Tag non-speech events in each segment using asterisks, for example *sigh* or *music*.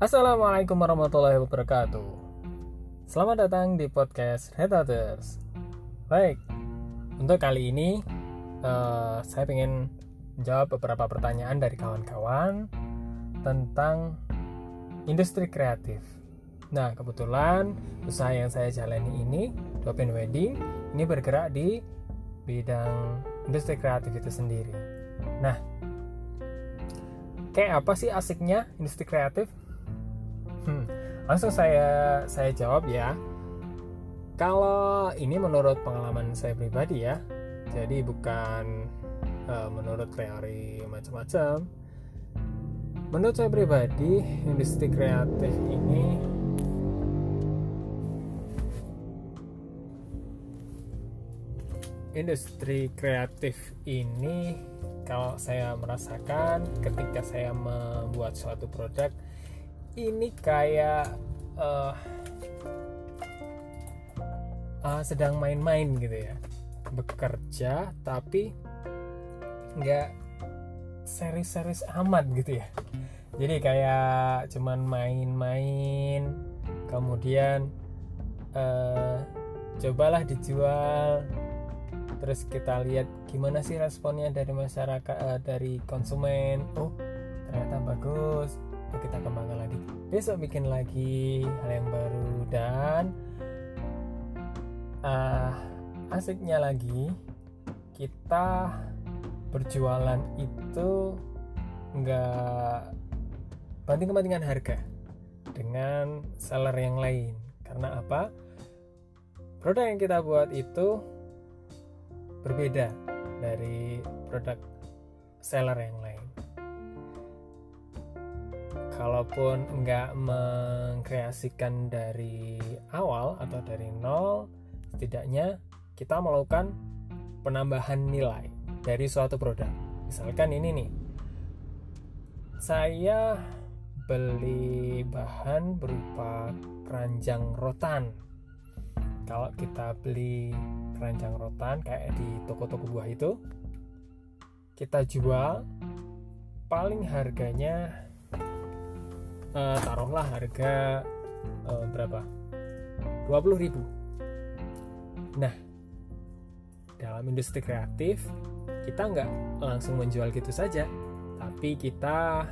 Assalamualaikum warahmatullahi wabarakatuh. Selamat datang di podcast Headhunters Baik, untuk kali ini uh, Saya ingin menjawab beberapa pertanyaan dari kawan-kawan Tentang industri kreatif. Nah, kebetulan usaha yang saya jalani ini Open Wedding Ini bergerak di bidang industri kreatif itu sendiri. Nah, kayak apa sih asiknya industri kreatif? Hmm, langsung saya saya jawab ya. Kalau ini menurut pengalaman saya pribadi ya, jadi bukan uh, menurut teori macam-macam. Menurut saya pribadi, industri kreatif ini industri kreatif ini kalau saya merasakan ketika saya membuat suatu produk ini kayak uh, uh, sedang main-main gitu ya. Bekerja tapi nggak seri-seris amat gitu ya. Jadi kayak cuman main-main kemudian uh, cobalah dijual. Terus kita lihat gimana sih responnya dari masyarakat uh, dari konsumen. Oh ternyata bagus. Kita kembangkan besok bikin lagi hal yang baru dan uh, asiknya lagi kita berjualan itu nggak banding-bandingan harga dengan seller yang lain. Karena apa? Produk yang kita buat itu berbeda dari produk seller yang lain kalaupun nggak mengkreasikan dari awal atau dari nol setidaknya kita melakukan penambahan nilai dari suatu produk. Misalkan ini nih. Saya beli bahan berupa keranjang rotan. Kalau kita beli keranjang rotan kayak di toko-toko buah itu kita jual paling harganya uh, taruhlah harga uh, berapa? 20.000 nah dalam industri kreatif kita nggak langsung menjual gitu saja tapi kita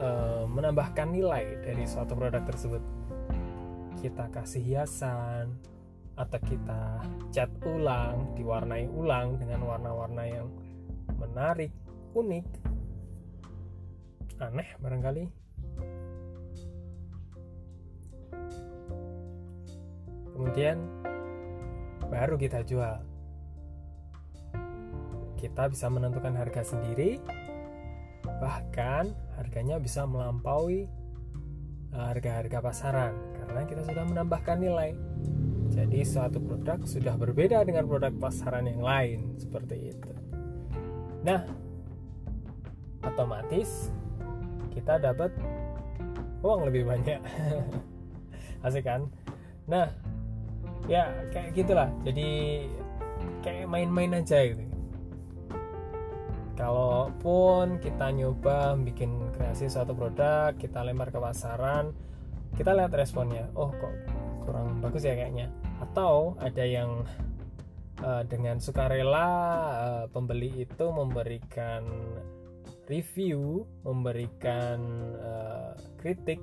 uh, menambahkan nilai dari suatu produk tersebut. Kita kasih hiasan atau kita cat ulang diwarnai ulang dengan warna-warna yang menarik unik aneh barangkali kemudian baru kita jual. Kita bisa menentukan harga sendiri bahkan harganya bisa melampaui eh, harga-harga pasaran karena kita sudah menambahkan nilai. Jadi suatu produk sudah berbeda dengan produk pasaran yang lain seperti itu. Nah otomatis kita dapat uang lebih banyak. *laughs* Asik kan? Nah ya kayak gitulah. Jadi kayak main-main aja gitu. Kalaupun kita nyoba bikin kreasi suatu produk kita lempar ke pasaran kita lihat responnya. Oh kok kurang bagus ya kayaknya. Atau ada yang uh, dengan sukarela uh, pembeli itu memberikan review memberikan uh, kritik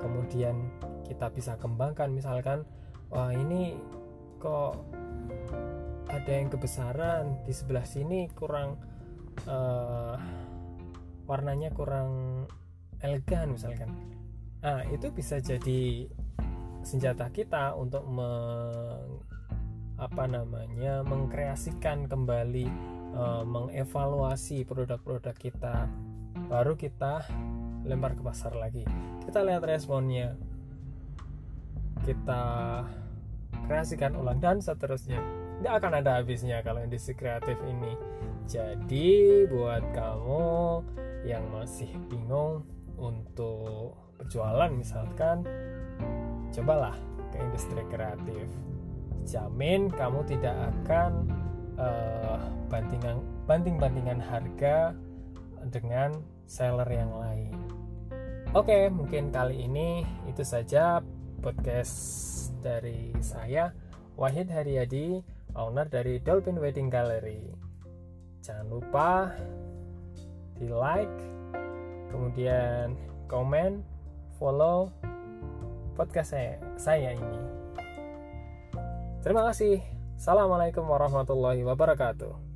kemudian kita bisa kembangkan. Misalkan wah ini kok ada yang kebesaran? Di sebelah sini kurang uh, warnanya kurang elegan misalkan. Nah itu bisa jadi senjata kita untuk meng, apa namanya mengkreasikan kembali uh, mengevaluasi produk-produk kita. Baru kita lempar ke pasar lagi. Kita lihat responnya kita kreasikan ulang dan seterusnya. Tidak akan ada habisnya kalau industri kreatif ini. Jadi buat kamu yang masih bingung untuk berjualan misalkan cobalah ke industri kreatif. Jamin kamu tidak akan uh, bantingan banting-bantingan harga dengan seller yang lain. Oke, mungkin kali ini itu saja podcast dari saya Wahid Haryadi, owner dari Dolphin Wedding Gallery. Jangan lupa di like, kemudian komen, follow podcast saya, saya ini. Terima kasih. Assalamualaikum warahmatullahi wabarakatuh.